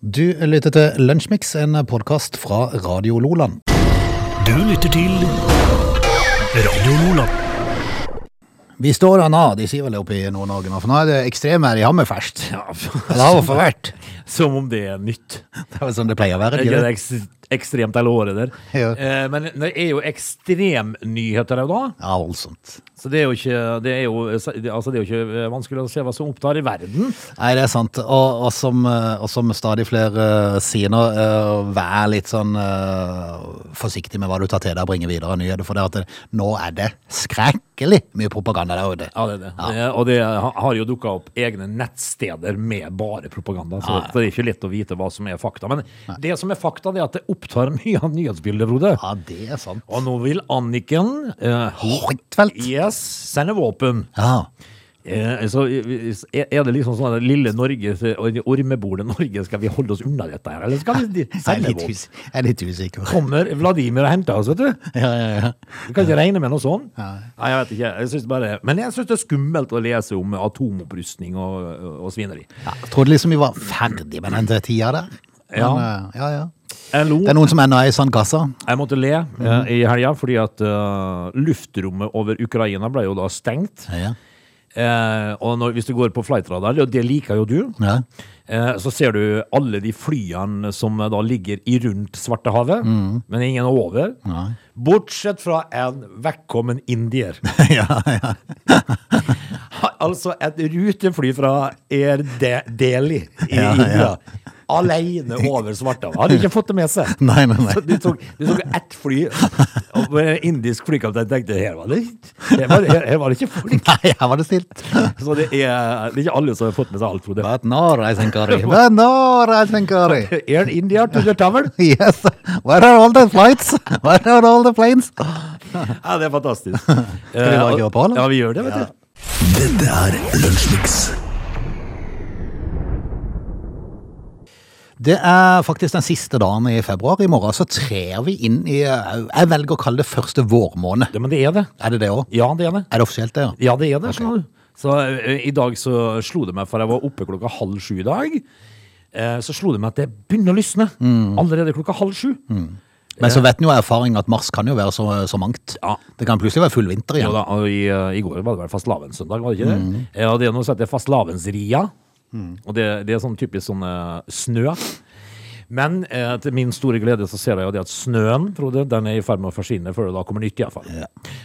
Du lytter til Lunsjmix, en podkast fra Radio Loland. Du lytter til Radio Loland. Vi står da nå, de sier vel det oppe i Nord-Norge nå, for nå er det ekstremvær i Hammerfest. Ja, Det har hvorfor vært. Som om det er nytt. Det er sånn det pleier å være. Det ikke er det? eks ekstremt hele året der. Ja. Eh, men det er jo ekstremnyheter òg, da. Ja, voldsomt. Så det er jo ikke, det er jo, altså det er jo ikke vanskelig å se hva som opptar i verden. Nei, det er sant. Og, og, som, eh, og som stadig flere eh, sier nå, eh, vær litt sånn eh, forsiktig med hva du tar til deg og bringer videre av nyheter, for det at det, nå er det skrekkelig mye propaganda der ute. Ja, det er det. det og det har jo dukka opp egne nettsteder med bare propaganda, så Ja, det er ikke lett å vite hva som er fakta. Men det som er fakta, det er at det opptar mye av nyhetsbildet, Frode. Ja, det er sant. Og nå vil Anniken eh, Huitfeldt. Yes, sende våpen. Ja. Eh, så er det liksom sånn at lille Norge, ormebordet Norge, skal vi holde oss unna dette her, eller skal vi sende våpen? jeg er litt usikker. Kommer Vladimir og henter oss, vet du? Ja, ja, ja. Du kan ikke regne med noe sånt. Nei. Nei, jeg vet ikke. Jeg synes bare, men jeg syns det er skummelt å lese om atomopprustning og, og svineri. Ja, jeg trodde liksom vi var ferdig med den tida der. Men, Ja. eh, ja, ja. Det er noen som ennå er i sandkassa. Jeg måtte le eh, i helga fordi at uh, luftrommet over Ukraina ble jo da stengt. Ja, Eh, og når, hvis du går på flightradar, og det liker jo du, ja. eh, så ser du alle de flyene som eh, da ligger i rundt Svartehavet, men ingen over. Nei. Bortsett fra en vekkommen indier. ja, ja. altså et rutefly fra Air Delhi i Ja, ja. India. Alene over Svartehavet. Hadde ikke fått det med seg. Nei, nei, nei. Så du tok, de tok ett fly, og en indisk flykaptein tenkte her var det, her var det, her var det ikke folk. Nei, her var det stilt. Så det er, det er ikke alle som har fått med seg alt, Frode. But no, I think, Ari. But no, I think, Ari. Air India to the tower. Yes. Where are all the flights? Where are all the planes? Ja, det er fantastisk. Skal vi bare kjøre på, eller? Ja, vi gjør det, vet du. Dette er Lunsjmix. Det er faktisk den siste dagen i februar. I morgen så trer vi inn i Jeg velger å kalle det første vårmåned. Ja, men det er det. Er det det òg? Ja, det er det. Er det offisielt, det? ja? Ja, det er det. Okay. Så uh, i dag så slo det meg, for jeg var oppe klokka halv sju i dag, uh, så slo det meg at det begynner å lysne allerede klokka halv sju. Men så vet en jo av erfaring at mars kan jo være så, så mangt. Ja. Det kan plutselig være full vinter Jo igjen. da, og i, eh, I går var det vel fastelavnssøndag, var det ikke det? Ja, det er noe som heter fastelavnsria. Og det, det er sånn typisk sånn eh, snø. Men eh, til min store glede så ser jeg jo det at snøen Frode, den er i ferd med å forsvinne før det da kommer nytt. i hvert fall.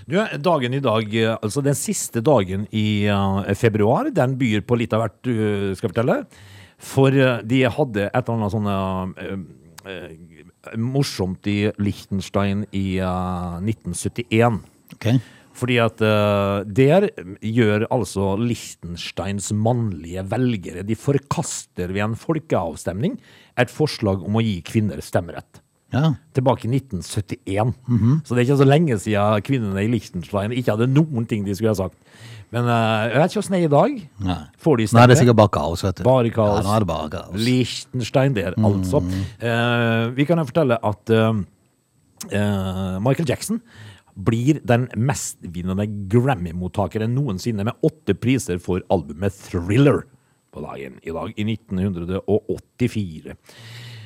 Du, dagen i dag, eh, altså Den siste dagen i uh, februar den byr på litt av hvert, du skal fortelle. For uh, de hadde et eller annet sånn morsomt i Liechtenstein i eh, 1971. Ok. Fordi at uh, der gjør altså Liechtensteins mannlige velgere De forkaster ved en folkeavstemning et forslag om å gi kvinner stemmerett. Ja. Tilbake i 1971. Så det er ikke så lenge siden kvinnene i Liechtenstein ikke hadde noen ting de skulle ha sagt. Men uh, jeg vet ikke åssen det er i dag. Nei. Får de Nå er det stemme? sikkert bare kaos, vet du. Bare kaos. Ja, nå er det bare kaos. Liechtenstein der, altså. Uh, vi kan jo fortelle at Michael Jackson blir den mestvinnende Grammy-mottakeren noensinne med åtte priser for albumet Thriller på dagen i dag, i 1984.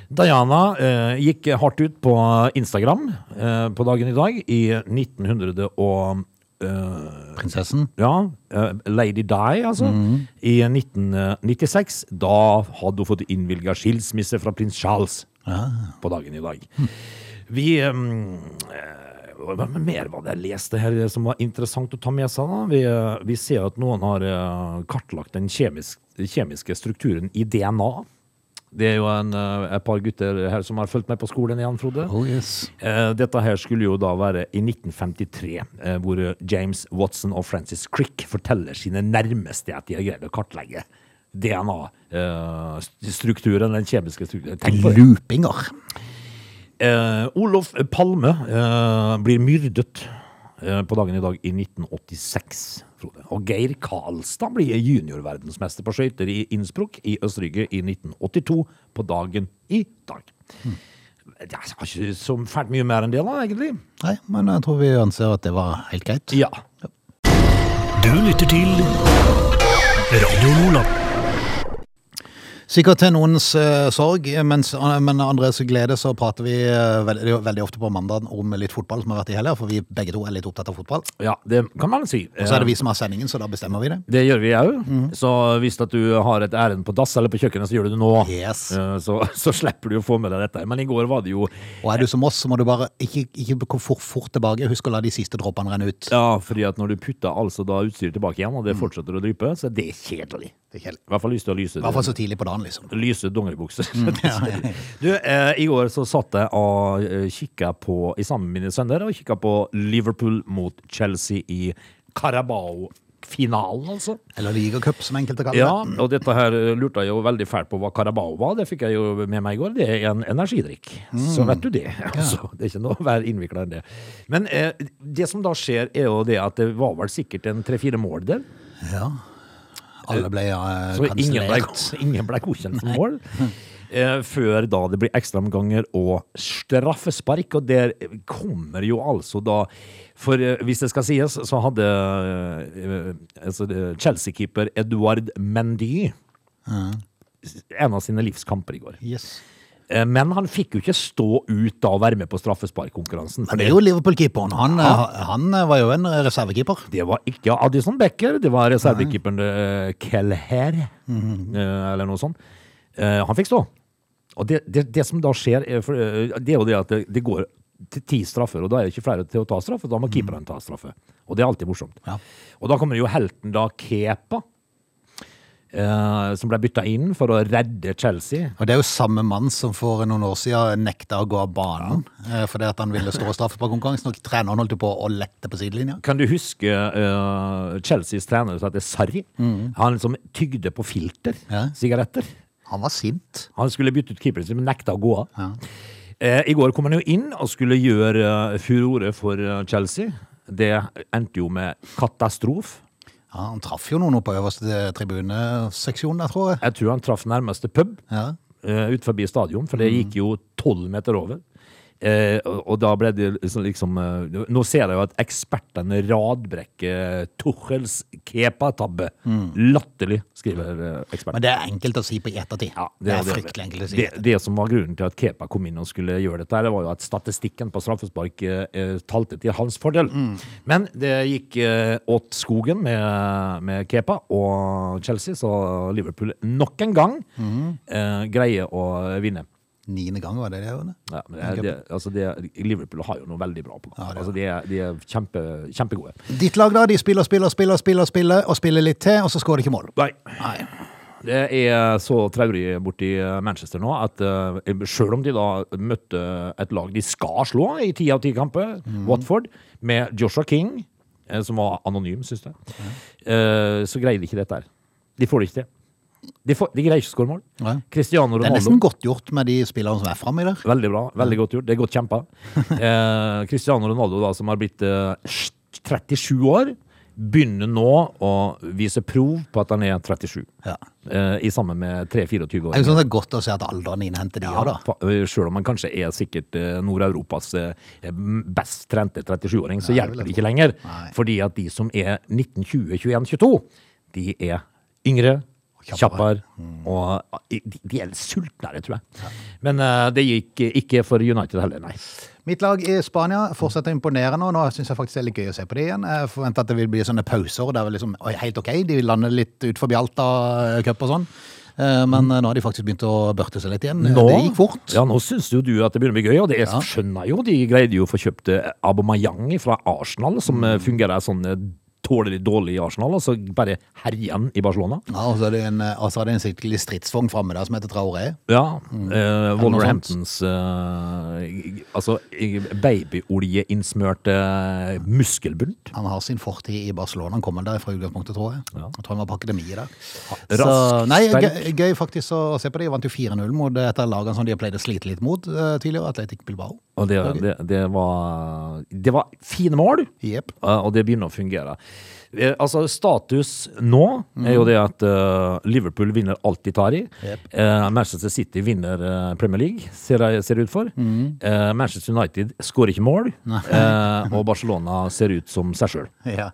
Diana eh, gikk hardt ut på Instagram eh, på dagen i dag i 1900 og eh, Prinsessen. ja, eh, Lady Di, altså. I 1996. Da hadde hun fått innvilga skilsmisse fra prins Charles på dagen i dag. Vi um, Hva mer var det jeg leste her som var interessant å ta med seg? da? Vi, eh, vi ser at noen har eh, kartlagt den kjemisk, kjemiske strukturen i DNA. Det er jo en, eh, et par gutter her som har fulgt med på skolen igjen, Frode. Oh yes. Dette her skulle jo da være i 1953, eh, hvor James Watson og Francis Crick forteller sine nærmeste at de har greid å kartlegge DNA-strukturen, den kjemiske strukturen. Tenk på det. Lupinger. Eh, Olof Palme eh, blir myrdet eh, på dagen i dag i 1986. Frode. Og Geir Karlstad blir juniorverdensmester på skøyter i Innsbruck i Østerrike i 1982 på dagen i dag. Det er ikke så fælt mye mer enn det, da, egentlig. Nei, men jeg tror vi anser at det var helt greit. Ja. Du lytter til Radio Lola. Sikkert til noens uh, sorg, mens, men andres glede så prater vi uh, veldig, veldig ofte på mandag om litt fotball som har vært i helga, for vi begge to er litt opptatt av fotball. Ja, det kan man si. Og så er det vi som har sendingen, så da bestemmer vi det. Det gjør vi òg. Så hvis at du har et ærend på dass eller på kjøkkenet, så gjør du det nå. Yes. Uh, Så, så slipper du å få med deg dette. Men i går var det jo Og er du som oss, så må du bare ikke, ikke gå for fort tilbake. Husk å la de siste droppene renne ut. Ja, fordi at når du putter altså da utstyret tilbake igjen, og det fortsetter å dryppe, så er det kjedelig. Det er kjedelig. I hvert fall lyst til å lyse. I hvert fall så tidlig på dagen, liksom. Lyse dongeribukser. ja, ja. Du, eh, I går så satt jeg og eh, kikka på, i sammen med mine sønner, og kikka på Liverpool mot Chelsea i Carabao-finalen, altså. Eller ligacup, som enkelte kaller det. Ja, og dette her eh, lurte jeg jo veldig fælt på hva Carabao var. Det fikk jeg jo med meg i går. Det er en energidrikk. Så vet du det. Altså, det er ikke noe å være innvikla enn det. Men eh, det som da skjer, er jo det at det var vel sikkert en tre-fire mål der. Ja. Alle ble uh, Så ingen ble, ingen ble godkjent for mål. Eh, før da det blir ekstraomganger og straffespark. Og der kommer jo altså da For eh, hvis det skal sies, så hadde eh, altså, Chelsea-keeper Eduard Mendy en av sine livskamper i går. Yes. Eh, Men han fikk jo ikke stå ut da og være med på straffesparkkonkurransen. Men det er jo Liverpool-keeperen. Han, eh, han var jo en reservekeeper. Det var ikke Addison Becker, det var reservekeeperen Kelher, mm -hmm. eller noe sånt. Eh, han fikk stå. Og det, det, det som da skjer, er, eh, det er jo det at det, det går til ti straffer, og da er det ikke flere til å ta straffe, da må keeperen ta straffe. Og det er alltid morsomt. Ja. Og da kommer jo helten da Kepa, eh, som ble bytta inn for å redde Chelsea. Og det er jo samme mann som for noen år siden nekta å gå av banen eh, fordi at han ville stå straffe på konkurransen, og treneren holdt jo på å lette på sidelinja. Kan du huske uh, Chelseas trener som heter Sarri? Han liksom tygde på filter, Ja. sigaretter. Han var sint. Han skulle bytte ut keeperen sin, men nekta å gå av. Ja. I går kom han jo inn og skulle gjøre furore for Chelsea. Det endte jo med katastrof. Ja, han traff jo noen på øverste tribuneseksjon der, tror jeg. Jeg tror han traff nærmeste pub Ja. uh, ut forbi stadion, for det gikk jo tolv meter over. Eh, og, da ble det liksom, liksom eh, Nå ser jeg jo at ekspertene radbrekker Tuchels kepa-tabbe. Latterlig, skriver eh, eksperten. Men det er enkelt å si på ettertid. Ja, det, er fryktelig enkelt å si. Det, det som var grunnen til at Kepa kom inn og skulle gjøre dette, det var jo at statistikken på straffespark eh, eh, talte til hans fordel. Mm. Men det gikk eh, åt skogen med, med Kepa og Chelsea, så Liverpool nok en gang Mm. eh, greier å vinne. Niende gang var det det? Eller? Ja, men det, det, altså det, Liverpool har jo noe veldig bra på gang. Ja, altså de, er, de er kjempe, kjempegode. Ditt lag da, de spiller, spiller, spiller, spiller, spiller, og spiller litt til, og så skårer de ikke mål. Nei. Nei. Det er så traurig borti Manchester nå at uh, selv om de da møtte et lag de skal slå i ti av ti kamper, Watford, med Joshua King, eh, som var anonym, syns jeg, eh, så greier de ikke dette her. De får det ikke til. De, får, de greier ikke å skåre mål. Cristiano Det er nesten godt gjort med de spillerne som er framme der. Veldig bra. Veldig godt gjort. Det er godt kjempa. Eh, Cristiano Ronaldo, da, som har blitt eh, 37 år, begynner nå å vise prov på at han er 37. Ja. Eh, I sammen med 3-24 år. Er sånn det er godt å se at alderen innhenter de Ja, da. øh, Selv om han kanskje er sikkert eh, Nord-Europas eh, best trente 37-åring, så ja, hjelper det ikke lenger. Nei. Fordi at de som er 19, 20, 21, 22, de er yngre, kjappere. kjappere, og eh, de, de er sultnere, tror jeg. Men eh, det gikk ikke for United heller, nei. Mitt lag i Spania fortsetter å imponere nå. Nå syns jeg faktisk det er litt gøy å se på det igjen. Jeg forventer at det vil bli sånne pauser der liksom helt OK, de lander litt ut forbi Alta-cup og sånn. Eh, Men eh, nå har de faktisk begynt å børte seg litt igjen. Nå, Det gikk fort. Ja, nå syns jo du at det begynner å bli gøy, og det jeg skjønner jo. De greide jo å få kjøpt Abomayang fra Arsenal, som Mm. eh, fungerer sånn eh, tålelig dårlig i Arsenal, og så bare herjer han i Barcelona. Ja, og så er det en, altså er det en skikkelig stridsvogn framme der som heter Traoré. Ja. eh, noe Wolverhamptons eh, Altså eh, babyolje-innsmørte muskelbunt. Han har sin fortid i Barcelona. Han kommer der fra utgangspunktet, tror jeg. Ja. Jeg tror han var på akademiet der. Rask, Så, nei, gøy, gøy faktisk å se på det. De vant jo 4-0 mot et av lagene som de har pleid å slite litt mot uh, tidligere, Atletic Bilbao. Og det, det, det, var, det var fine mål, yep. eh, og det begynner å fungere. Eh, Altså, status nå er jo det at uh, Liverpool vinner alt de tar i. Yep. Uh, Manchester City vinner uh, Premier League, ser det ut for. Eh, Manchester United skårer ikke mål. eh, og Barcelona ser ut som seg sjøl. Ja.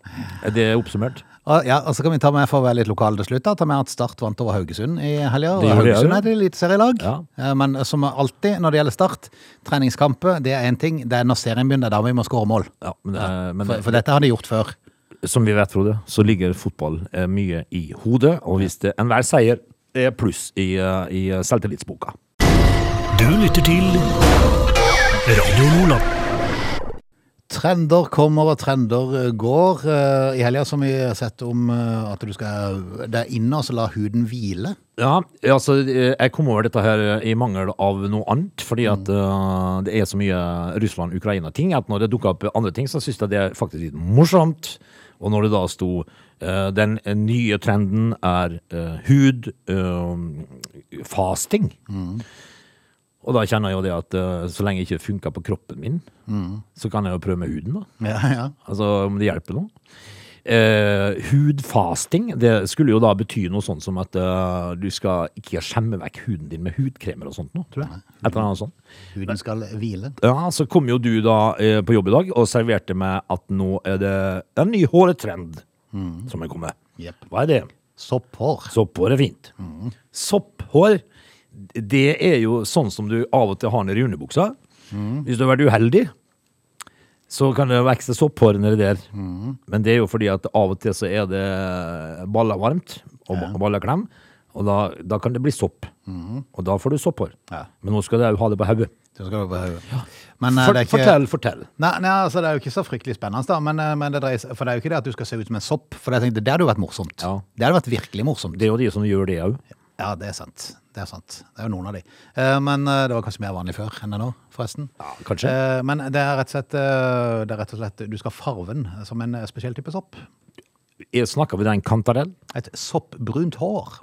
Det er oppsummert. Og, ja, og så kan vi ta med for å være litt lokal til slutt. da, Ta med at Start vant over Haugesund i helga. Haugesund er et eliteserielag. Ja. Eh, Men som alltid når det gjelder Start, treningskamper det er én ting. Det er når serien begynner, er da vi må skåre mål. Ja, men, eh, men For, for dette har de gjort før. Som vi vet, Frode, så ligger fotball eh, mye i hodet. Og hvis det enhver seier er pluss i, eh, i selvtillitsboka. Du lytter til Radio Nordland. Trender kommer og trender går. Eh, I helga har vi sett om at du skal Det er inne og så la huden hvile. Ja, altså, jeg kom over dette her i mangel av noe annet, fordi at eh, det er så mye Russland-Ukraina-ting, at når det dukker opp andre ting, så synes jeg det er faktisk litt morsomt. Og når det da sto uh, den nye trenden er uh, hudfasting. Og da kjenner jeg jo det at eh, så lenge det ikke funker på kroppen min, så kan jeg jo prøve med huden, da. Ja, ja. Altså om det hjelper noe. Eh, hudfasting, det skulle jo da bety noe sånt som at eh, du skal ikke skjemme vekk huden din med hudkremer og sånt nå, tror jeg. Et eller annet sånt. Huden skal hvile. Ja, så kom jo du da eh, på jobb i dag og serverte meg at nå er det en ny håretrend som er kommet. Jepp. Hva er det? Sopphår. Sopphår er fint. Sopphår, det er jo sånn som du av og til har nede i underbuksa. Hvis du har vært uheldig, så kan det vokse sopphår nedi der. Men det er jo fordi at av og til så er det ballevarmt og ja. balleklem, og da, da kan det bli sopp. Og da får du sopphår. Ja. Men nå skal du jo ha det på hodet. Det hodet. Men eh, For, det ikke Fortell, fortell. Nei, nei, altså det er jo ikke så fryktelig spennende, da. Men, eh, men det dreier For det er jo ikke det at du skal se ut som en sopp. For jeg tenkte, det hadde jo vært morsomt. Ja. Det hadde vært virkelig morsomt. Det er jo de som gjør det òg. Ja, det er sant. Det er sant. Det er jo noen av de. Eh, Men eh, det var kanskje mer vanlig før enn det nå, forresten. Ja, kanskje. Eh, Men det er rett og slett, eh, det er rett og slett Du skal ha farven som en eh, spesiell type sopp. Jeg Snakker vi den kantarell? Et soppbrunt hår.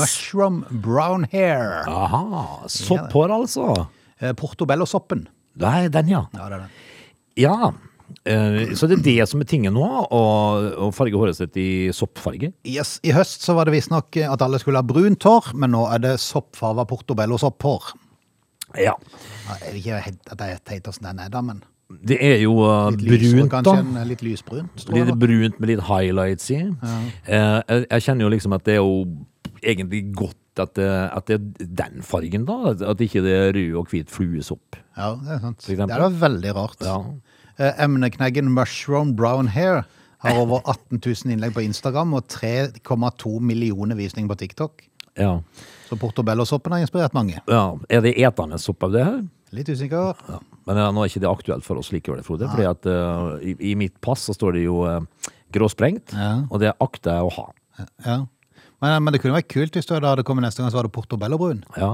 Mushroom brown hair. Aha, sopphår altså. Eh, Portobello-soppen. Nei, den ja. Ja, det er det. Ja, så det er det som er tingen nå, å, farge håret sitt i soppfarge. Yes, I høst så var det visstnok at alle skulle ha brunt hår, men nå er det soppfarga portobello-sopphår. Ja. Ja, Jeg ikke helt at det er teit åssen den er, da, men Det er jo uh, brunt, da. Litt lysbrunt, tror jeg. Litt brunt med litt highlights i. Eh, jeg, jeg kjenner jo liksom at det er jo egentlig godt at det, at det er den fargen, da. At- ikke det er rød og hvit fluesopp. Ja, det er sant. Det er da veldig rart. Ja. Eh, Emnekneggen Mushroom Brown Hair har over 18 000 innlegg på Instagram og 3,2 millioner visninger på TikTok. Ja. Så portobello-soppen har inspirert mange. ja. Er det etende sopp av det her? Litt usikker. Ja. Men ja, nå er ikke det aktuelt for oss likevel, Frode. Fordi at uh, i, i mitt pass så står det jo uh, gråsprengt, og det akter jeg å ha. Ja. Men, men det kunne vært kult hvis det hadde kommet neste gang, så var det portobello-brun. Ja.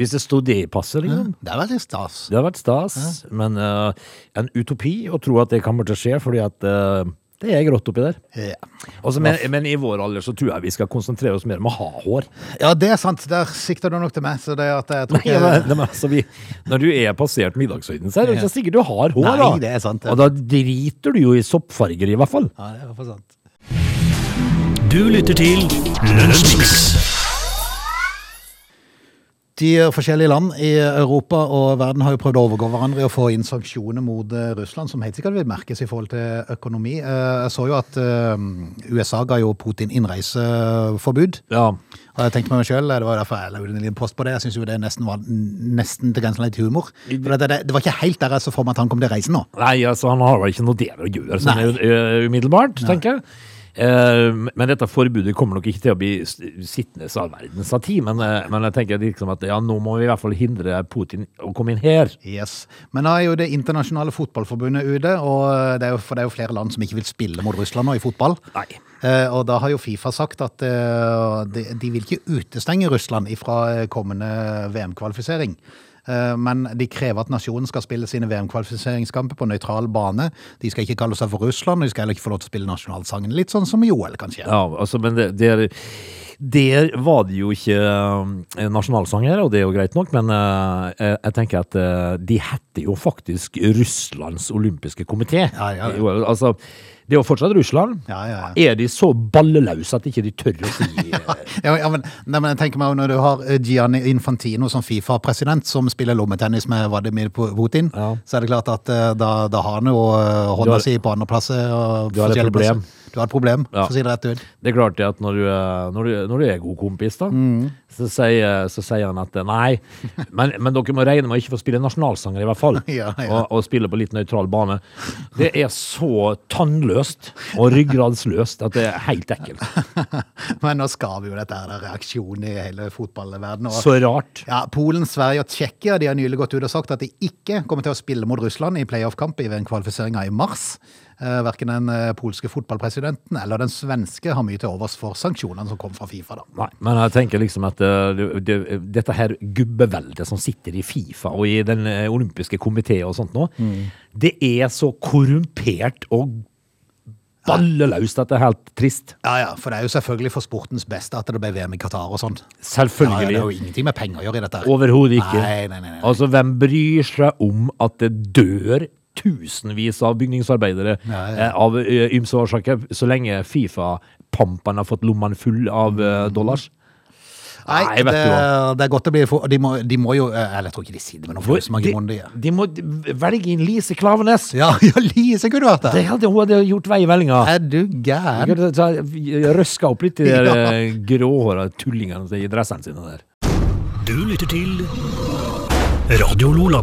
Hvis det sto det i passet, liksom. Ja, det er veldig stas. Det har vært stas, ja. men uh, en utopi å tro at det kommer til å skje, fordi at uh, det er grått oppi der. Ja. Også, men, men, i vår alder så tror jeg vi skal konsentrere oss mer om å ha hår. Ja, det er sant. Der sikter du nok til meg. Så det at jeg tror ikke... Nei, men, men, altså, vi, når du er passert middagshøyden, så er det ikke sikkert du har hår. Nei, det er sant. Ja. Og da driter du jo i soppfarger, i hvert fall. Ja, det er i hvert fall sant. Du lytter til Lønnsmiks. 90 forskjellige land i Europa og verden har jo prøvd å overgå hverandre i å få inn sanksjoner mot eh, Russland, som helt sikkert vil merkes i forhold til økonomi. Eh, jeg så jo at eh, USA ga jo Putin innreiseforbud. Ja. Og jeg tenkte meg selv, Det var derfor jeg la ut en liten post på det. Jeg syns det nesten var nesten til grensen litt humor. For det, det, det, var ikke helt der jeg så for meg at han kom til reisen nå. Nei, altså, han har vel ikke noe der å gjøre sånn umiddelbart, tenker jeg. Eh, men dette forbudet kommer nok ikke til å bli sittende all verdens av tid. Men, eh, men jeg tenker liksom at ja, nå må vi i hvert fall hindre Putin å komme inn her. Yes. Men da er jo det internasjonale fotballforbundet ute, og det er jo, for det er jo flere land som ikke vil spille mot Russland nå i fotball. Nei. Eh, og da har jo Fifa sagt at eh, de, de vil ikke utestenge Russland fra kommende VM-kvalifisering. Eh, Men de krever at nasjonen skal spille sine VM-kvalifiseringskamper på nøytral bane. De skal ikke kalle seg for Russland, og de skal heller ikke få lov til å spille nasjonalsangen. Litt sånn som i OL, kanskje. Ja, altså, men det, der, der var det jo ikke eh, nasjonalsanger, og det er jo greit nok, men eh, jeg, tenker at de heter jo faktisk Russlands olympiske komité. Ja, ja, ja. Altså, Det er jo fortsatt Russland. Ja, ja, ja. Er de så balleløse at ikke de tør å si eh, Ja, men, nei, men jeg tenker meg når du har eh, Gianni Infantino som Fifa-president, som spiller lommetennis med Vladimir Putin, så er det klart at eh, da, da har han jo hånda si på andreplass. Du har et problem. plasser. Du har et problem, Ja. for å si det rett ut. Det er klart det at når du, når du, når du er god kompis, da, Mm. så, sier, så sier han at nei, men, men dere må regne med å ikke få spille nasjonalsanger, i hvert fall. Ja, ja. Og, og spille på litt nøytral bane. Det er så tannløst og ryggradsløst at det er helt ekkelt. Men nå skaper jo dette her det er reaksjon i hele fotballverdenen. Så rart. Ja, Polen, Sverige og Tsjekkia de har nylig gått ut og sagt at de ikke kommer til å spille mot Russland i playoff-kamp i en kvalifisering i mars. Eh, verken den eh, polske fotballpresidenten eller den svenske har mye til overs for sanksjonene som kom fra Fifa. da. Nei, men jeg tenker liksom at eh, det, det, dette her gubbeveldet som sitter i Fifa og i den olympiske komité og sånt nå, Mm. det er så korrumpert og balleløst at det er helt trist. Ja, ja, For det er jo selvfølgelig for sportens beste at det ble VM i Qatar og sånn. Ja, ja, Selvfølgelig. det er jo ingenting med penger å gjøre i dette. Overhodet ikke. Nei, nei, nei, nei. Altså, hvem bryr seg om at det dør tusenvis av bygningsarbeidere Ja, ja. eh, av eh, ymse årsaker, så lenge Fifa-pampene har fått lommene full av eh, dollars? Nei, Nei, det, det er godt det blir for, de, må, de må jo Eller jeg tror ikke de sitter med noen følelsesmagi i munnen. de. de, de må velge inn Lise Klavenes. Ja, ja, Lise kunne vært Det der! hadde, hun hadde gjort vei i vellinga. Er du gæren? Røska opp litt i de Ja. gråhåra tullingene i dressene sine der. Du lytter til Radio Lola.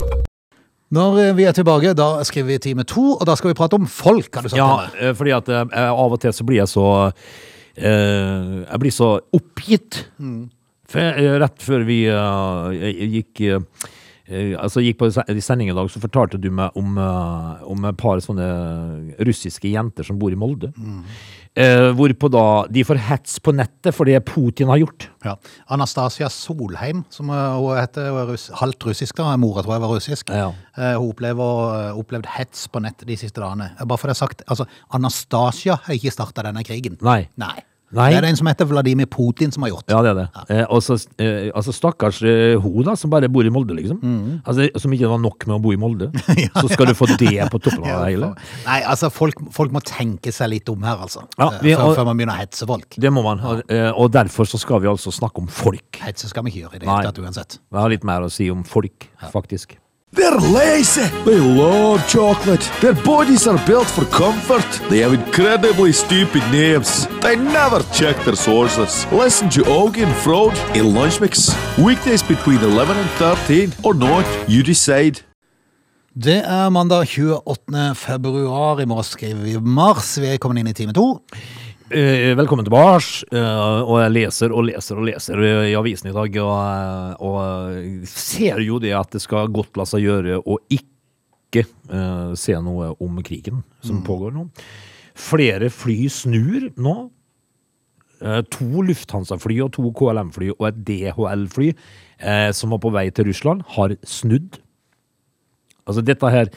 Når eh, vi er tilbake, da skriver vi time to, og da skal vi prate om folk. har du sagt Ja, til meg. eh, fordi at eh, av og til så blir jeg så eh, Jeg blir så oppgitt. For eh, rett før vi eh, gikk eh, eh, Altså gikk på se- i sending i dag, så fortalte du meg om, eh, om et par sånne russiske jenter som bor i Molde. Eh, hvorpå da de får hets på nettet for det Putin har gjort. Ja. Anastasia Solheim, som eh, hun heter, hun er russ, halvt russisk, da. Mora tror jeg var russisk. Ja. Eh, Hun opplever, opplevd hets på nett de siste dagene. Eh, Bare for det sagt, altså, Anastasia har ikke starta denne krigen. Nei. Nei. Nei. Det er en som heter Vladimir Putin som har gjort. Ja, det er det. Eh, og så, eh, altså stakkars eh, hun da, som bare bor i Molde, liksom. Altså, som ikke var nok med å bo i Molde. Så skal du få det på toppen av det hele. Nei, altså, folk, folk må tenke seg litt om her, altså. Ja, Eh, vi- før, og- før man begynner å hetse folk. Det må man. Og, eh, og derfor så skal vi altså snakke om folk. Hetse skal vi ikke gjøre i det hele tatt uansett. Vi har litt mer å si om folk, faktisk. They're lazy. They love chocolate. Their bodies are built for comfort. They have incredibly stupid names. They never check their sources. Listen to Augie and Frode in Lunch Mix. Weekdays between 11 and 13 or not, you decide. Det er mandag 28. februar. I morgen skriver vi mars. Vi er kommet inn i time to. Eh, velkommen tilbake. Eh, og jeg leser og leser og leser i avisen i dag, og, eh, og ser jo det at det skal godt la seg gjøre å ikke se noe om krigen som pågår nå. Flere fly snur nå. To Lufthansa-fly og to KLM-fly og et DHL-fly som var på vei til Russland, har snudd. Altså, dette her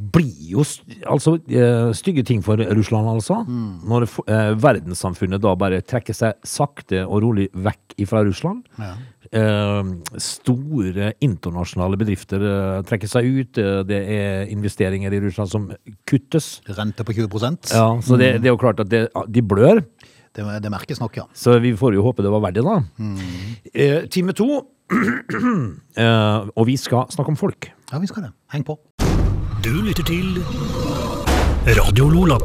blir jo altså, eh, stygge ting for Russland, altså. Når eh, verdenssamfunnet da bare trekker seg sakte og rolig vekk fra Russland. Eh, store internasjonale bedrifter eh, trekker seg ut. Eh, det er investeringer i Russland som kuttes. Rente på 20% Ja, så det, det er jo klart at det, de blør. det, det merkes nok, ja. Så vi får jo håpe det var verdig, da. Eh, time to. eh, og vi skal snakke om folk. Ja, vi skal det. Heng på. Du lytter til Radio Lola.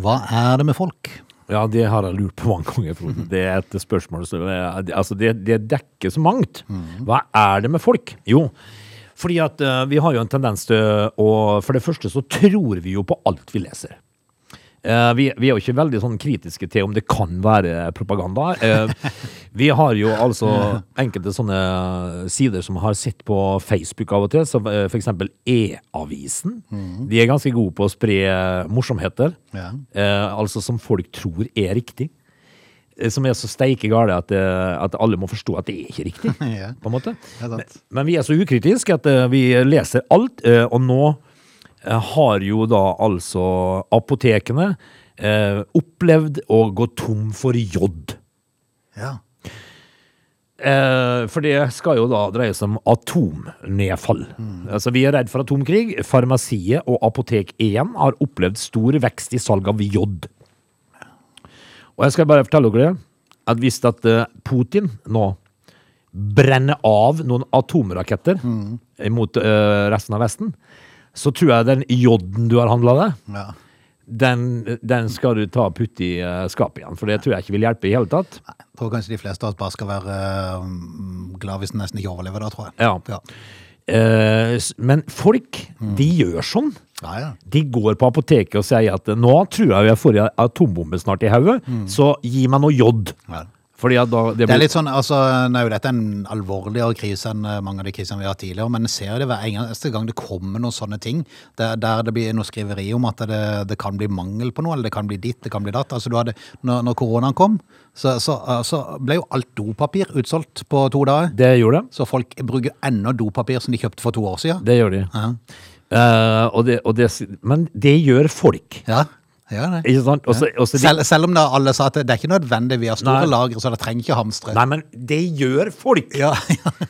Hva er det med folk? Ja, det har jeg lurt på mange ganger, Frode. Det er et spørsmål som Altså, det, det dekker så mangt. Hva er det med folk? Jo, fordi at uh, vi har jo en tendens til å For det første så tror vi jo på alt vi leser. Uh, vi, vi er jo ikke veldig sånn kritiske til om det kan være propaganda. Eh, vi har jo altså enkelte sånne sider som har sett på Facebook av og til, som f.eks. for eksempel E-avisen. De er ganske gode på å spre morsomheter, Ja. eh, altså som folk tror er riktig. Eh, Som er så steike gale at, eh, at alle må forstå at det er ikke riktig. Ja. på en måte. Men, men vi er så ukritiske at eh, vi leser alt, eh, og nå eh, har jo da altså apotekene eh, opplevd å gå tom for jod. Ja. Eh, for det skal jo da dreie seg om atomnedfall. Altså, vi er redd for atomkrig. Farmasiet og Apotek 1 har opplevd stor vekst i salg av jod. Og jeg skal bare fortelle dere at hvis at eh, Putin nå brenner av noen atomraketter mot eh, resten av Vesten, så tror jeg den joden du har handla deg, Ja. Den, den skal du ta og putte i eh, skapet igjen. For det tror jeg ikke vil hjelpe i hele tatt. Jeg tror kanskje de fleste av oss bare skal være eh, glad hvis den nesten ikke overlever da, tror jeg. Ja. Ja. Eh, men folk, de gjør sånn. Ja, ja. De går på apoteket og sier at nå tror jeg jeg får en atombombe snart i hodet, så gi meg noe jod. Ja. Da det Det er litt sånn, altså, nå er jo dette en alvorligere krise enn eh, mange av de krisene vi har hatt tidligere, men jeg ser det hver eneste gang det kommer noen sånne ting, der, der det blir noe skriveri om at det, det kan bli mangel på noe, eller det kan bli ditt, det kan bli datt. Altså, du hadde, når, når koronaen kom, så, så, så ble jo alt dopapir utsolgt på to dager. det gjorde det. Så folk bruker enda dopapir som de kjøpte for to år siden. Det gjør de. Ja, Uh, og det, og det, men det gjør folk. ja, ja. Ikke sant? Også, også de, Selv, selv om da alle sa at det, det er ikke nødvendig, vi har store lagre, så det trenger ikke hamstre. nei, men det gjør folk! Ja,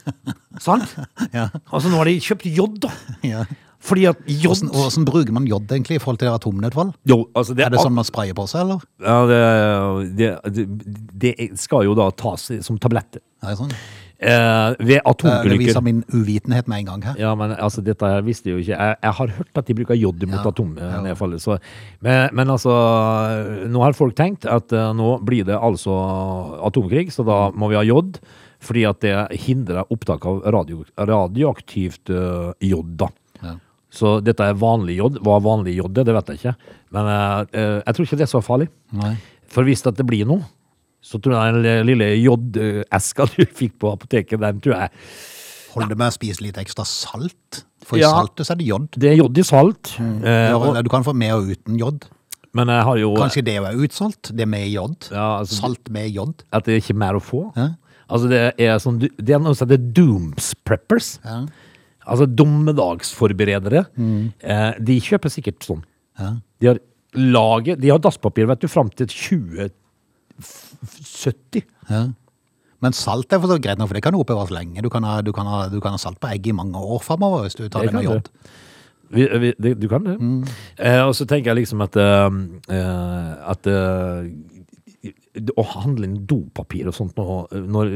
Sant? ja, Altså, nå har de kjøpt jod, da. ja. Fordi at jod Hvordan, hvordan bruker man jod egentlig i forhold til atomnedfall? Jo, altså det, Er det sånn man sprayer på seg, eller? ja, det, det, det, skal jo da tas som tabletter. Ja, sånn? Eh, ved atomulykker. Det viser min uvitenhet med en gang her. Ja, men altså, dette her visste jeg jo ikke. Jeg, jeg har hørt at de bruker jod mot Ja, atomnedfallet. Så, men, men altså, nå har folk tenkt at uh, nå blir det altså atomkrig, så da må vi ha jod. Fordi at det hindrer opptak av radio, radioaktivt uh, jod, da. Ja. Så dette er vanlig jod. Hva vanlig jod er, det vet jeg ikke. Men eh, eh, jeg tror ikke det er så farlig. Nei. For hvis det blir noe, så tror jeg den lille jodeska du fikk på apoteket, den tror jeg Holder det med å spise litt ekstra salt. For i Ja. saltet så er det jod. Det er jod i salt. Eh, Ja, Du kan få med og uten jod. men jeg har jo Kanskje det er utsolgt? Det med jod? Ja, altså- Salt med jod? at det er ikke mer å få. Ja. Altså det er sånn Det er noe som heter dooms preppers. Ja. Altså dommedagsforberedere. Eh, de kjøper sikkert sånn. Ja. De har laget De har dasspapir, vet du, fram til 2070. Ja. Men salt er for så greit nok, for det kan jo oppbevares lenge. Du kan, ha, du, kan ha, du kan ha salt på egg i mange år framover hvis du tar Det det med jod. du. Vi, vi, det, du kan det. Eh, og så tenker jeg liksom at eh, eh, At eh, å handle inn dopapir og sånt når,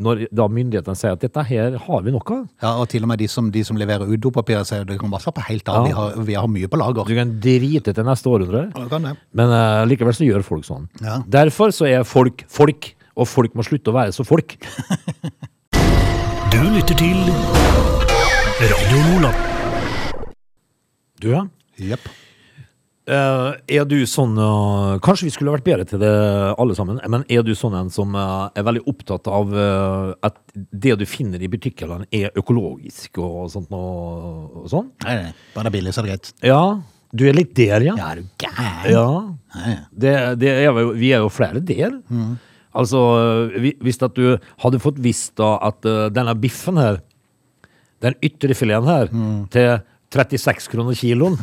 når da myndighetene sier at dette her har vi nok av Ja, og til og med de som, de som leverer ut dopapir, sier det kan bare slappe helt av. Ja. Vi, har, vi har mye på lager. Du kan drite til neste århundre. Ja, det kan det. Men uh, likevel så gjør folk sånn. Ja. Derfor så er folk folk, og folk må slutte å være så folk. Du lytter til Radio Nordland. Du, ja. Jepp. Eh, er du sånn eh, Kanskje vi skulle vært bedre til det alle sammen, men er du sånn en som eh, er veldig opptatt av at det du finner i butikkene er økologisk og sånt noe, og sånn? Nei, nei. Bare billig, så er det greit. Ja, du er litt der, ja. Ja, er du gæren? Ja. Nei. Det, det er vi er jo flere der. Altså, hvis at du hadde fått visst da at denne biffen her, den ytrefileten her, til 36 kroner kiloen,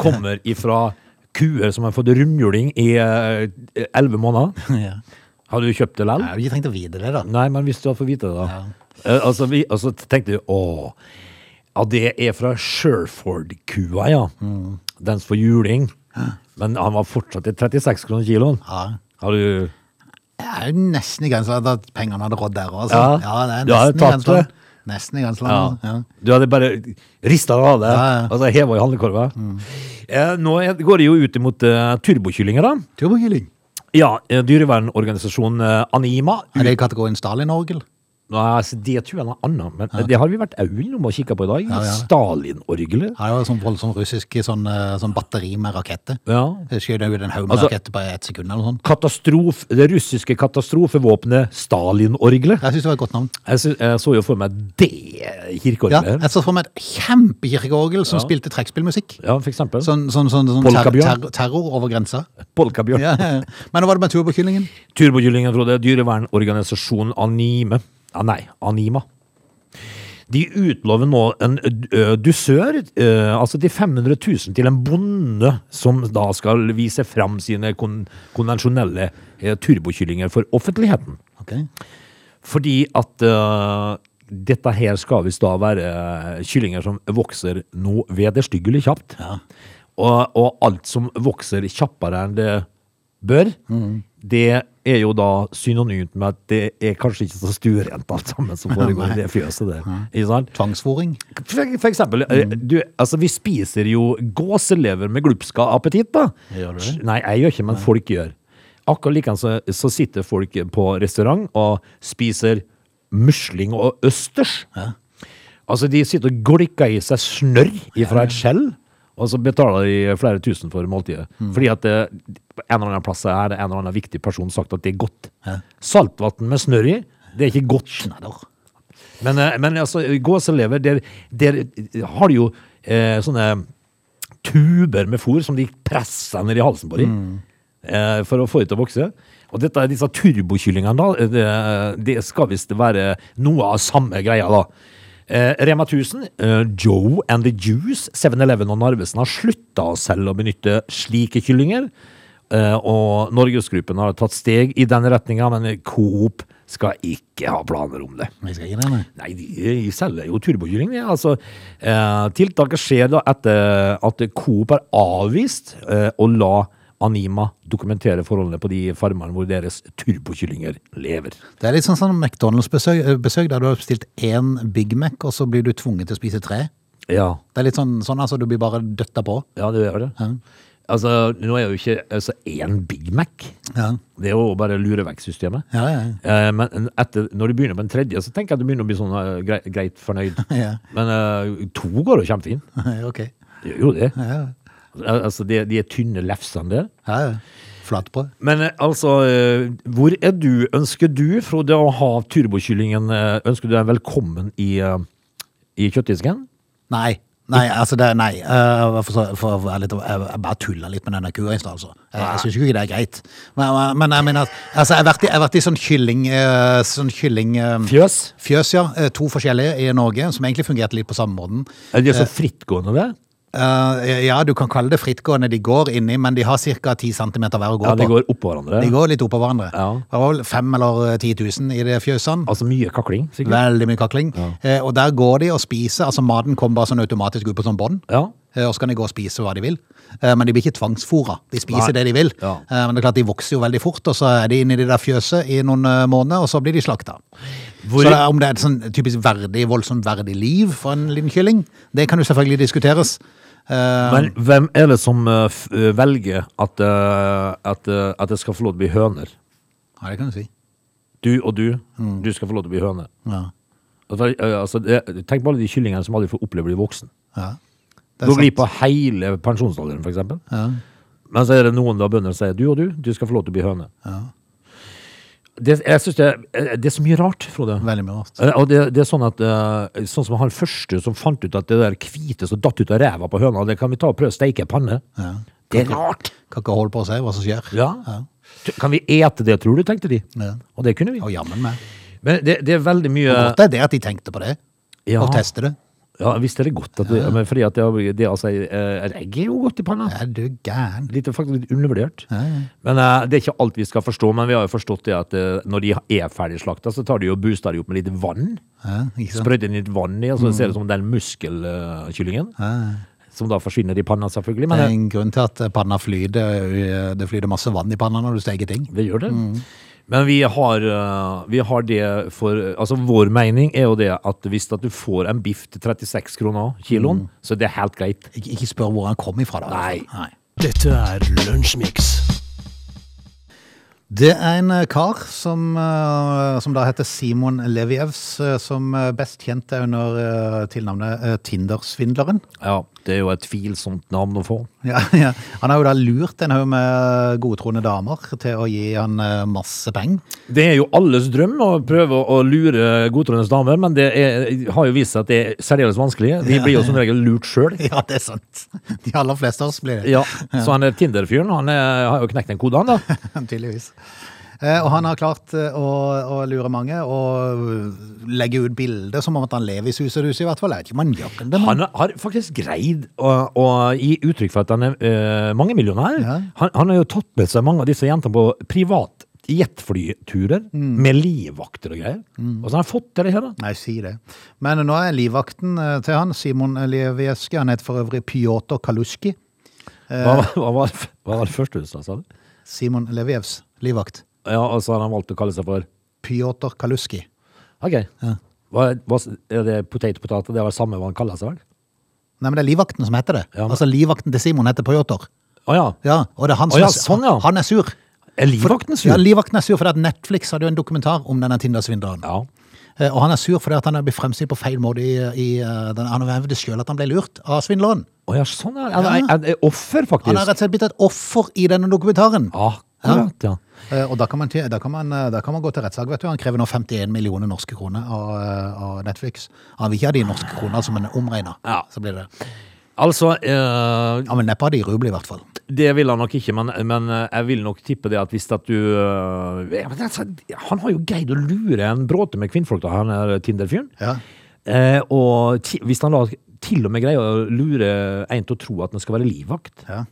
kommer ifra kuer som har fått rundhjuling i elleve 11 måneder. Ja. Har du kjøpt det likevel? Jeg hadde ikke tenkt å vite det, da. Nei, men hvis du hadde fått vite det, da. Eh, altså, vi, altså tenkte du, å, ja, det er fra Sherford-kua, ja. Den som får juling. Men han var fortsatt i 36 kroner kiloen. Ja. Har du Jeg er jo nesten i grensa at pengene hadde rådd der òg. Altså. Ja. det er Du har nesten tatt grenseland. Nesten i grenseland. Ja. altså. Ja. Du hadde bare rista av det, Ja, ja. altså heva i handlekorva. Eh, nå går det jo ut imot uh, turbokyllinger, da. Turbokylling. Ja, eh, dyrevernorganisasjonen uh, Anima. Er det i kategorien Stalin-orgel? Nei, altså, det tror jeg er noe annet, men det har vi vært au innom og kikka på i dag. Ja, ja. Stalin-orgelet. Ja, det var sånn voldsomt russisk sånn, eh, sånn batteri med raketter. Ja. Det skjøt ut en haug med Altså- raketter på ett sekund eller noe sånt. Katastrof, det russiske katastrofevåpenet Stalin-orgelet. Jeg syns det var et godt navn. Jeg, synes, jeg så jo for meg det Ja, jeg så for meg et kjempekirkeorgel som Ja. spilte trekkspillmusikk. Ja, for eksempel. Sånn, sånn, sånn, sånn ter ter terror over grensa. Polkabjørn. Ja. Men nå var det med turbokyllingen. Turbokyllingen, Frode. Dyrevernorganisasjonen Anime. Ja, nei, Anima. De utlover nå en dusør, altså de 500 000 til en bonde som da skal vise fram sine kon konvensjonelle turbokyllinger for offentligheten. Ok. Fordi at uh, dette her skal visst da være kyllinger som vokser noe vederstyggelig kjapt. Og, og alt som vokser kjappere enn det bør, det er jo da synonymt med at det er kanskje ikke så stuerent alt sammen som foregår i det fjøset der. Ikke sant? Tvangsfòring. For, for eksempel, Mm. du, altså vi spiser jo gåselever med glupska appetitt, da. Gjør du det? Nei, jeg gjør ikke, men folk gjør. Akkurat likevel så, så sitter folk på restaurant og spiser musling og østers. Altså, de sitter og glikker i seg snørr ifra et skjell, og så betaler de flere tusen for måltidet. Fordi at det, en eller annen plass er det en eller annen viktig person sagt at det er godt. Saltvann med snørr i, det er ikke godt. Schneider. Men, eh, men altså, gåselever, der, der har de jo eh, sånne tuber med fôr som de presser ned i halsen på dem. Eh, for å få det til å vokse. Og dette, disse turbokyllingene, da, det, det skal visst være noe av samme greia, da. Eh, Rema 1000, eh, Joe and the Juice, 7-Eleven og Narvesen har slutta å selge og benytte slike kyllinger. Eh, og Norgesgruppen har tatt steg i den retninga, men Coop skal ikke ha planer om det. Vi skal ikke det, nei. Nei, de selger jo turbokylling. Ja. Altså, eh, tiltaket skjer da etter at Coop har avvist eh, å la Anima dokumenterer forholdene på de farmene hvor deres turbokyllinger lever. Det er litt sånn sånn McDonald's-besøk eh, der du har bestilt én Big Mac, og så blir du tvunget til å spise tre. Ja, Det er litt sånn, sånn altså, du blir bare døtta på. ja det gjør det. Altså, nå er jo ikke altså, én Big Mac. Ja, Det er jo bare lurevekk-systemet. ja, ja. Eh, men etter, når du begynner på en tredje, så tenker jeg at du begynner å bli sånn uh, greit, greit fornøyd. Ja. Men uh, to går jo kjempefint. ok. Det gjør jo det. Ja, ja. Altså, de, de er tynne lefsene der. ja. Flatbrød. Men eh, altså, eh, hvor er du? Ønsker du, Frode, å ha turbokyllingen eh, Ønsker du deg velkommen i, i kjøttdisken? Nei. Nei, altså det, nei. For, for, for jeg, bare tulla litt med denne kua i stad, altså. Jeg, jeg syns ikke det er greit. Men, men, jeg mener altså, jeg har vært i, jeg har vært i sånn kylling... sånn kylling Fjøs? Fjøs, ja. To forskjellige i Norge, som egentlig fungerte litt på samme måten. Er de så frittgående, det? Eh, ja, du kan kalle det frittgående. De går inni, men de har ca. 10 cm hver å gå Ja, de på. går oppå hverandre. De går litt oppå hverandre. Ja. Det var vel 5 eller eh, 10 000 i det fjøsene. Altså mye kakling, sikkert. Veldig mye kakling. Eh, og der går de og spiser. Altså Maten kommer bare sånn automatisk ut på sånn bånd. Ja. Uh, Og så kan de gå og spise hva de vil. Eh, Men de blir ikke tvangsfora. De spiser Nei. det de vil. Ja. Eh, Men det er klart de vokser jo veldig fort, og så er de inne i det der fjøset i noen eh, måneder, og så blir de slakta. Hvor- Så det er, om det er et sånn typisk verdig, voldsomt verdig liv for en liten kylling, det kan jo selvfølgelig diskuteres. Eh, Men hvem er det som eh, eh, velger at, at, at det skal få lov til å bli høner? Ja, det kan du si. Du og du, Mm. du skal få lov til å bli høne. Ja. Altså, altså, det, tenk på alle de kyllingene som aldri får oppleve å bli voksen. ja. Du Går glipp av hele pensjonsalderen, eksempel. Ja. Men så er det noen da bønder som sier du og du, du skal få lov til å bli høne. Det, jeg synes det, er- det er så mye rart, Frode. Veldig mye rart. Eh, Og det, det er sånn at eh, Sånn som han første som fant ut at det der hvite som datt ut av ræva på høna, det kan vi ta og prøve å steike i panne. Ja. Det er rart. Kan ikke holde på å se hva som skjer. Ja. Ja. Kan vi ete det, tror du, tenkte de. Ja. Og det kunne vi. Og jammen meg. Men det, det er veldig mye Godt er det at de tenkte på det, Ja. og teste det. Ja, visst er det godt. At det, men fordi at det, det altså, eh, Egg er jo godt i panna. Er du gæren? Litt, faktisk litt undervurdert. Ja, ja. Men eh, Det er ikke alt vi skal forstå, men vi har jo forstått det at eh, når de er ferdig slakta, så tar de og booster de opp med litt vann. Ja. Sprøyter inn litt vann i, og så ser det ut som den muskelkyllingen. Som da forsvinner i panna, selvfølgelig. Men Det er en grunn til at panna flyter. Det flyter masse vann i panna når du steker ting. det gjør det. Men vi har, eh, vi har det for Altså, vår mening er jo det at hvis at du får en biff til 36 kroner kiloen, så det er helt greit. Ikke, ikke spør hvor han kom ifra. da. Nei. Nei. Dette er Lunsjmix. Det er en eh, kar som, eh, som da heter Simon Levievs, som best kjent er under tilnavnet. Tinder-svindleren. Ja, det er jo et tvilsomt navn å få. Ja, ja. Han har jo da lurt en haug med godtroende damer til å gi han eh, masse penger. Det er jo alles drøm å prøve å lure godtroende damer, men det er, har jo vist seg at det er særdeles vanskelig. De blir jo som regel lurt sjøl. Ja, det er sant. De aller fleste av oss blir det. Ja, så han er Tinder-fyren. Han er, har jo knekt en kode, han da. Tydeligvis. Eh, Og han har klart eh, å, å lure mange og legge ut bilder som om at han lever i sus og dus, i hvert fall. Jeg vet ikke om han gjør det, men Han har faktisk greid å, å gi uttrykk for at han er uh, mangemillionær. Ja. Han, han har jo tatt med seg mange av disse jentene på privat jetflyturer med livvakter og greier. Hvordan har han fått til det her? Nei, si det. Men nå er livvakten eh, til han, Simon Levieski, han heter for øvrig Pjotr Kaluski. Hva, hva, var, hva var det første du sa, sa du? Simon Levievs livvakt. Ja, og så har han valgt å kalle seg for Pjotr Kaluski. Ok. Hva, hva, er det potet-potet? Det var det samme hva han kaller seg, vel? Nei, men det er livvakten som heter det. Ja, men- Altså livvakten til Simon heter Pjotr. Å ja. Ja, og det er han som ja, er, sånn, ja. han er sur. Er livvakten sur? Ja, livvakten er sur fordi at Netflix hadde jo en dokumentar om denne Tinder-svindleren. Ja. Eh, Og han er sur fordi at han er blitt fremstilt på feil måte i, i eh, den, Han hevder sjøl at han ble lurt av svindleren. Å ja, sånn er Han er, Ja. er, er offer, faktisk. Han er rett og slett blitt et offer i denne dokumentaren. Akkurat, ja. Eh, Og da kan, man, da, kan man, eh, da kan man gå til rettssak, vet du. Han krever nå 51 millioner norske kroner av, eh, av Netflix. Han vil ikke ha de norske kroner som en omregna. Ja. Så blir det. Altså, eh, Ja, men neppe av de rubel, i hvert fall. det vil han nok ikke, men, men jeg vil nok tippe det at hvis at du eh, Han har jo greid å lure en bråte med kvinnfolk, da, han er Tinder-fyren. Ja. Eh, og ti, hvis han da til og med greier å lure en til å tro at han skal være livvakt Ja.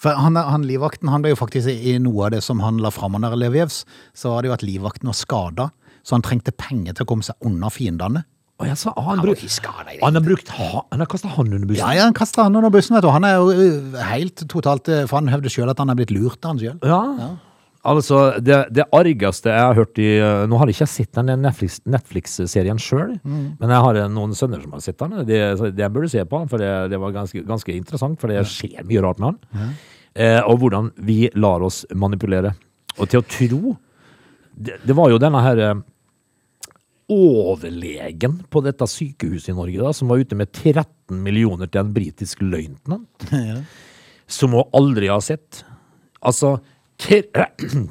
For han, han livvakten han ble jo faktisk i noe av det som han la fram under Levievs, så var det jo at livvakten var skada, så han trengte penger til å komme seg unna fiendene. Og jeg sa, ah, han, Han bruk, det. han har brukt ha, Han har kasta han under bussen. Ja, ja, han kasta han under bussen, vet du. Han er jo uh, helt totalt uh, For han hevder sjøl at han er blitt lurt av han sjøl. Ja. Altså, det, det argeste jeg har hørt i uh, Nå har jeg ikke sett den Netflix- Netflix-serien mm. men jeg har uh, noen sønner som har sett den. Det, det burde du se på, for det, det var ganske, ganske interessant. For det skjer mye rart med han. Eh, og hvordan vi lar oss manipulere. Og til å tro Det, var jo denne her eh, overlegen på dette sykehuset i Norge da, som var ute med 13 millioner til en britisk løytnant som hun aldri har sett. Altså 13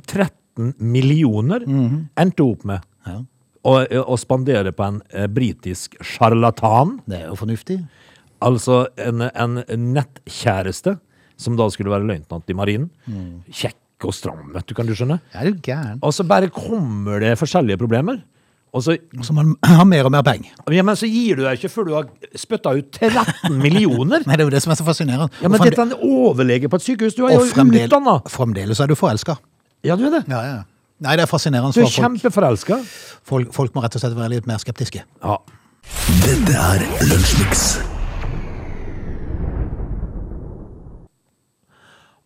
millioner endte hun opp med Ja. å, å spandere på en eh, britisk sjarlatan. Det er jo fornuftig. Altså en, en nettkjæreste som da skulle være løytnant i marinen. Kjekk og stram, vet du, kan du skjønne. Er du gæren. Og så bare kommer det forskjellige problemer. Og så, Så man har mer og mer penger. ja, men så gir du deg ikke før du har spytta ut 13 millioner! Nei, det er jo det som er så fascinerende. Ja, men dette er en overlege på et sykehus. Du er jo fremdel, utdanna! fremdeles er du forelska. Ja, du er det. Ja, ja. Nei, det er fascinerende. Du er kjempeforelska. folk, folk må rett og slett være litt mer skeptiske. Ja. Dette er Lunsjmix.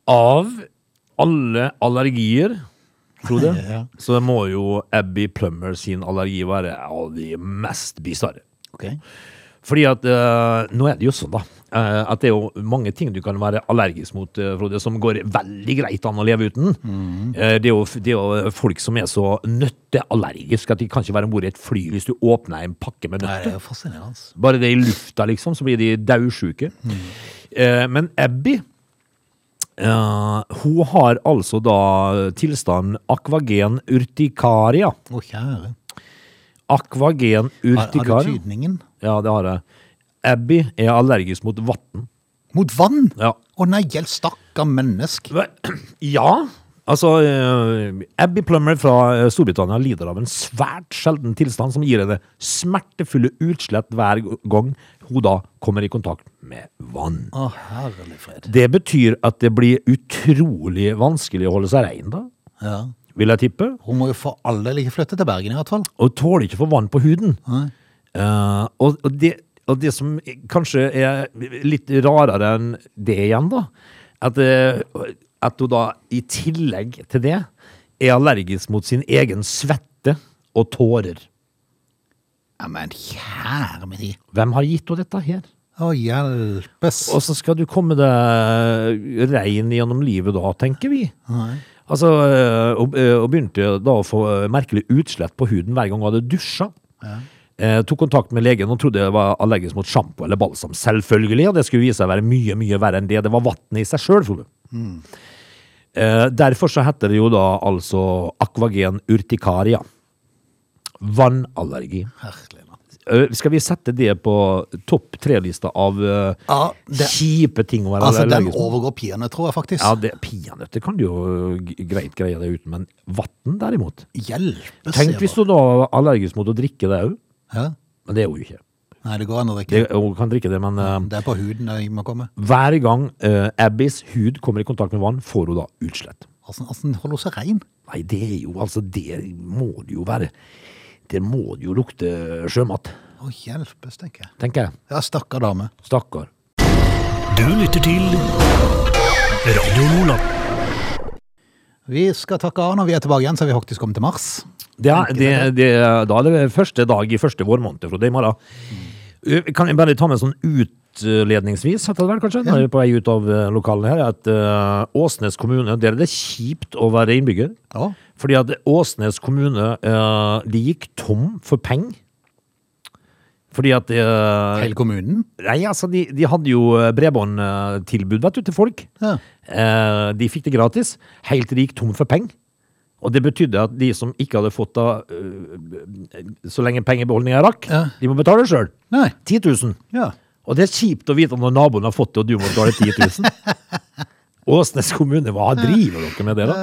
Av alle allergier, Frode, Ja. så må jo Abby Plummer sin allergi være av de mest bisarre. Okay. Fordi at eh, Nå er det jo sånn, da. eh, at det er jo mange ting du kan være allergisk mot, eh, Frode, som går veldig greit an å leve uten. Eh, det, er jo, det er jo folk som er så nøtteallergiske at de kan ikke være om bord i et fly hvis du åpner en pakke med nøtter. det fascinerende. Bare det i lufta, liksom, så blir de daudsjuke. Eh, men Abby eh, hun har altså da tilstanden akvagen urtikaria. Å, kjære. Akvagen Har, har du tydningen? Ja, det har jeg. Abby er allergisk mot vann. Mot vann? Ja. Å nei, hjelp, stakkar menneske. Ja, altså eh, Abby Plummer fra eh, Storbritannia lider av en svært sjelden tilstand som gir henne smertefulle utslett hver gang hun da kommer i kontakt med vann. Å, herlig fred. Det betyr at det blir utrolig vanskelig å holde seg rein, da, Ja. vil jeg tippe. Hun må jo for all del ikke flytte til Bergen, i hvert fall. Og tåler ikke å få vann på huden. Eh, og, og, det, og det som kanskje er litt rarere enn det igjen, da, at, eh, at hun da i tillegg til det er allergisk mot sin egen svette og tårer. Ja, men kjære min de. Hvem har gitt henne dette her? Å, hjelpes. Og så skal du komme deg rein gjennom livet da, tenker vi. Nei. Altså, hun og, øh, og begynte da å få merkelig utslett på huden hver gang hun hadde dusja. Eh, tok kontakt med legen og trodde det var allergisk mot sjampo eller balsam. Selvfølgelig, og det skulle vise seg å være mye mye verre enn det. Det var vannet i seg sjøl, Frode. Eh, derfor så heter det jo da altså akvagen urtikaria. Vannallergi. Herlig. Eh, skal vi sette det på topp tre-lista av eh, Ja, det, kjipe ting å være altså, den allergisk mot? overgår peanøtter, faktisk. Ja, det, Peanøtter kan du jo greit greie det uten, men vann derimot? Hjelpes. Tenk hvis du da er allergisk mot å drikke det òg. Men det er jo ikke. Nei, det går an å drikke. Det, hun kan drikke det, men eh, Det er på huden det må komme. hver gang eh, Abbys hud kommer i kontakt med vann, får hun da utslett. Altså, hvordan holder hun seg rein? Nei, det er jo altså Det må det jo være. Det må det jo lukte sjømat, Å, hjelpes, tenker jeg. tenker jeg. Ja, stakkar dame. Stakkar. Du lytter til Radio Lola. Vi skal takke av når vi er tilbake igjen, så har vi faktisk kommet til mars. Det er, det, det, da er det første dag i første vårmåned, Frode, i morgen. Uh, Kan jeg bare ta med sånn utledningsvis, heter det vel kanskje, når er på vei ut av uh, lokalene her, at uh, Åsnes kommune, der er det kjipt å være innbygger. Ja. Fordi at Åsnes kommune, uh, de gikk tom for penger. Fordi at uh, Hele kommunen. Nei, altså, de, de hadde jo eh, bredbåndtilbud, vet du, til folk. Ja. Eh, de fikk det gratis, helt til de gikk tom for penger. Og det betydde at de som ikke hadde fått da øh, så lenge pengebeholdninga rakk, Ja. de må betale sjøl. Nei. 10 000. Ja. Og det er kjipt å vite når naboen har fått det, og du må betale 10 000. Åsnes kommune, hva driver dere med det, da?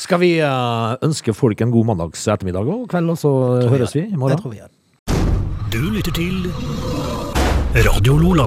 Skal vi eh, ønske folk en god mandags ettermiddag og kveld, og så høres vi i Jeg morgen? tror vi gjør. Du lytter til Radio Lola.